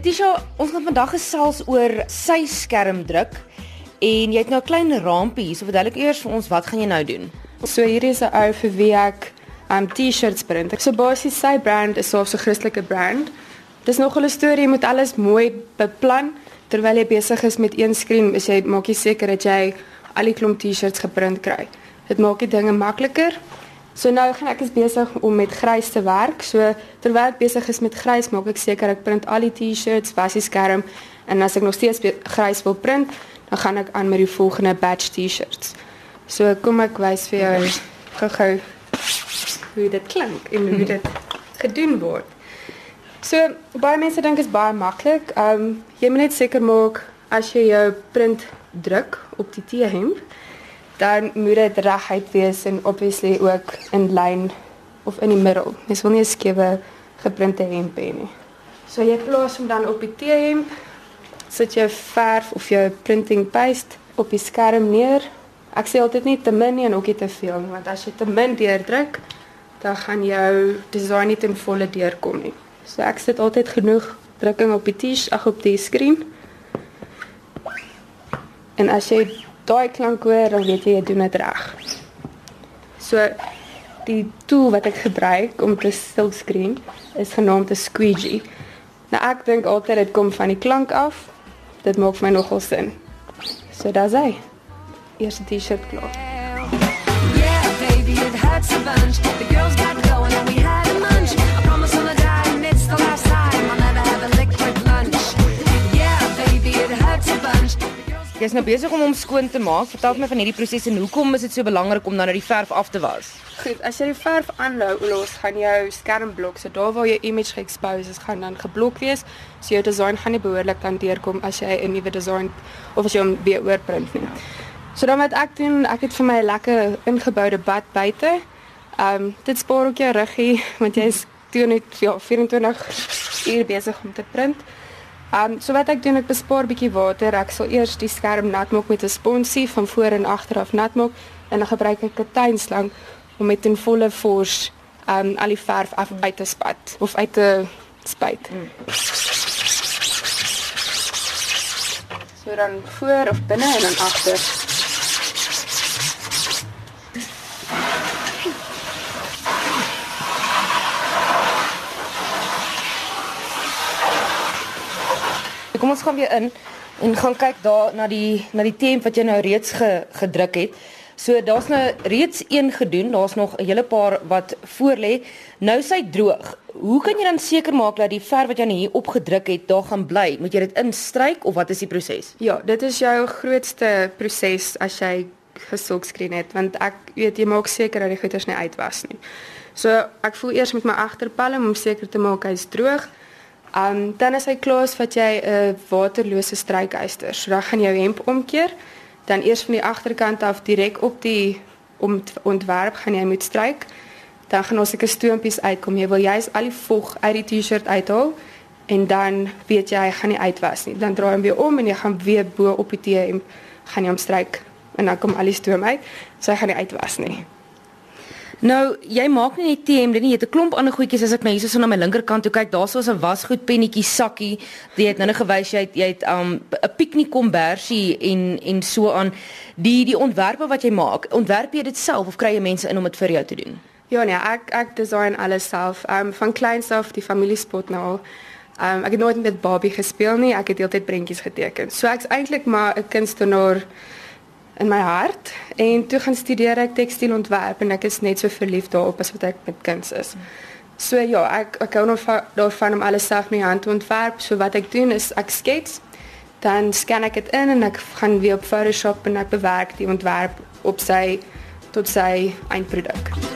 Letitia, ons gaan vandag gesels oor sy skermdruk en jy het nou 'n klein rampie hier. So verduidelik eers vir ons wat gaan jy nou doen? So hier is 'n ou vir wie ek um T-shirts print. So basies sy brand is so 'n Christelike brand. Dis nog 'n storie, jy moet alles mooi beplan terwyl jy besig is met een skerm. Is jy maak jy seker dat jy al die klomp T-shirts geprint kry. Dit maak die dinge makliker. So nou gaan ek is besig om met grys te werk. So terwyl ek besig is met grys, maak ek seker ek print al die T-shirts, was die skerm en as ek nog steeds grys wil print, dan gaan ek aan met die volgende batch T-shirts. So kom ek wys vir jou gou-gou hoe dit klink en hoe dit gedoen word. So baie mense dink is baie maklik. Ehm um, jy moet net seker maak as jy jou print druk op die T-hemp, dan moet dit reguit wees en obviously ook in lyn of in die middel. Mens wil nie 'n skewe geprinte hemp hê nie. So jy plaas hom dan op die T-hemp, sit jou verf of jou printing paste op die skerm neer. Ek sê altyd nie te min nie en ook nie te veel nie, want as jy te min deurdruk, dan gaan jou design nie ten volle deurkom nie. So ek sit altyd genoeg drukking op die T-shirt, ag op die skerm. En as jy daai klank hoor, dan weet jy jy doen dit reg. So die tool wat ek gebruik om te silkscreen is genaamd 'n squeegee. Nou ek dink altyd dit kom van die klank af. Dit maak vir my nogal sin. So daar's hy. Eerste T-shirt klaar. Yeah, baby, it hurts a bunch. The girls got Jy's nou besig om hom skoon te maak. Vertel my van hierdie proses en hoekom is dit so belangrik om dan nou die verf af te was? Goed, as jy die verf aanhou, los gaan jou skermblok, so daar waar jou image ge-expose is, gaan dan geblok wees. So jou design gaan nie behoorlik dan deurkom as jy 'n nuwe design of as jy hom weer oorprint nie. So dan wat ek doen, ek het vir my 'n lekker ingeboude bad buite. Ehm um, dit spaar ook jou ruggie want jy is toe net ja, 24 uur besig om te print. Ehm um, so wat ek doen, ek bespaar bietjie water. Ek sal eers die skerm nat maak met 'n sponsie van voor en agter af nat maak en dan gebruik ek 'n tuinslang om met 'n volle fors ehm um, al die verf af uit te spat of uit te spuit. Mm. So dan voor of binne en dan agter. Kom ons gaan weer in en gaan kyk daar na die na die temp wat jy nou reeds ge, gedruk het. So daar's nou reeds een gedoen, daar's nog 'n hele paar wat voor lê. Nou sy droog. Hoe kan jy dan seker maak dat die verf wat jy nou hier opgedruk het, daar gaan bly? Moet jy dit instryk of wat is die proses? Ja, dit is jou grootste proses as jy gesokskreen het, want ek weet jy maak seker dat die goeders nie uitwas nie. So ek voel eers met my agterpalm om seker te maak hy's droog. Um dan as hy klaar is, vat jy 'n waterlose strykyster. So dan gaan jou hemp omkeer, dan eers van die agterkant af direk op die ontwerp gaan jy moet stryk. Dan gaan ons 'n stoompies uitkom. Jy wil juist al die vog uit die T-shirt uithaal en dan weet jy hy gaan nie uitwas nie. Dan draai hom weer om en jy gaan weer bo op die T-hemp gaan jy hom stryk en dan kom al die stoom uit. So hy gaan nie uitwas nie. Nou, jy maak nie net nie, jy het 'n klomp ander goedjies as ek nou hierso na my linkerkant toe kyk, daar's so 'n wasgoed pennetjie sakkie. Jy het nou net gewys jy het jy het 'n um, 'n piknik kombersie en en so aan die die ontwerpe wat jy maak. Ontwerp jy dit self of kry jy mense in om dit vir jou te doen? Ja nee, ek ek design alles self. Um van kleins af die familiespot nou. Um ek het nooit met Barbie gespeel nie, ek het heeltyd prentjies geteken. So ek's eintlik maar 'n kunstenaar in my hart en toe gaan studeer ek tekstielontwerp en ek is net so verlief daarop as wat ek met kuns is. So ja, ek ek hou nog daarvan om alles self met hand te ontwerp. So wat ek doen is ek skets, dan scan ek dit in en ek gaan weer op Photoshop en ek bewerk die ontwerp op sy tot sy eindproduk.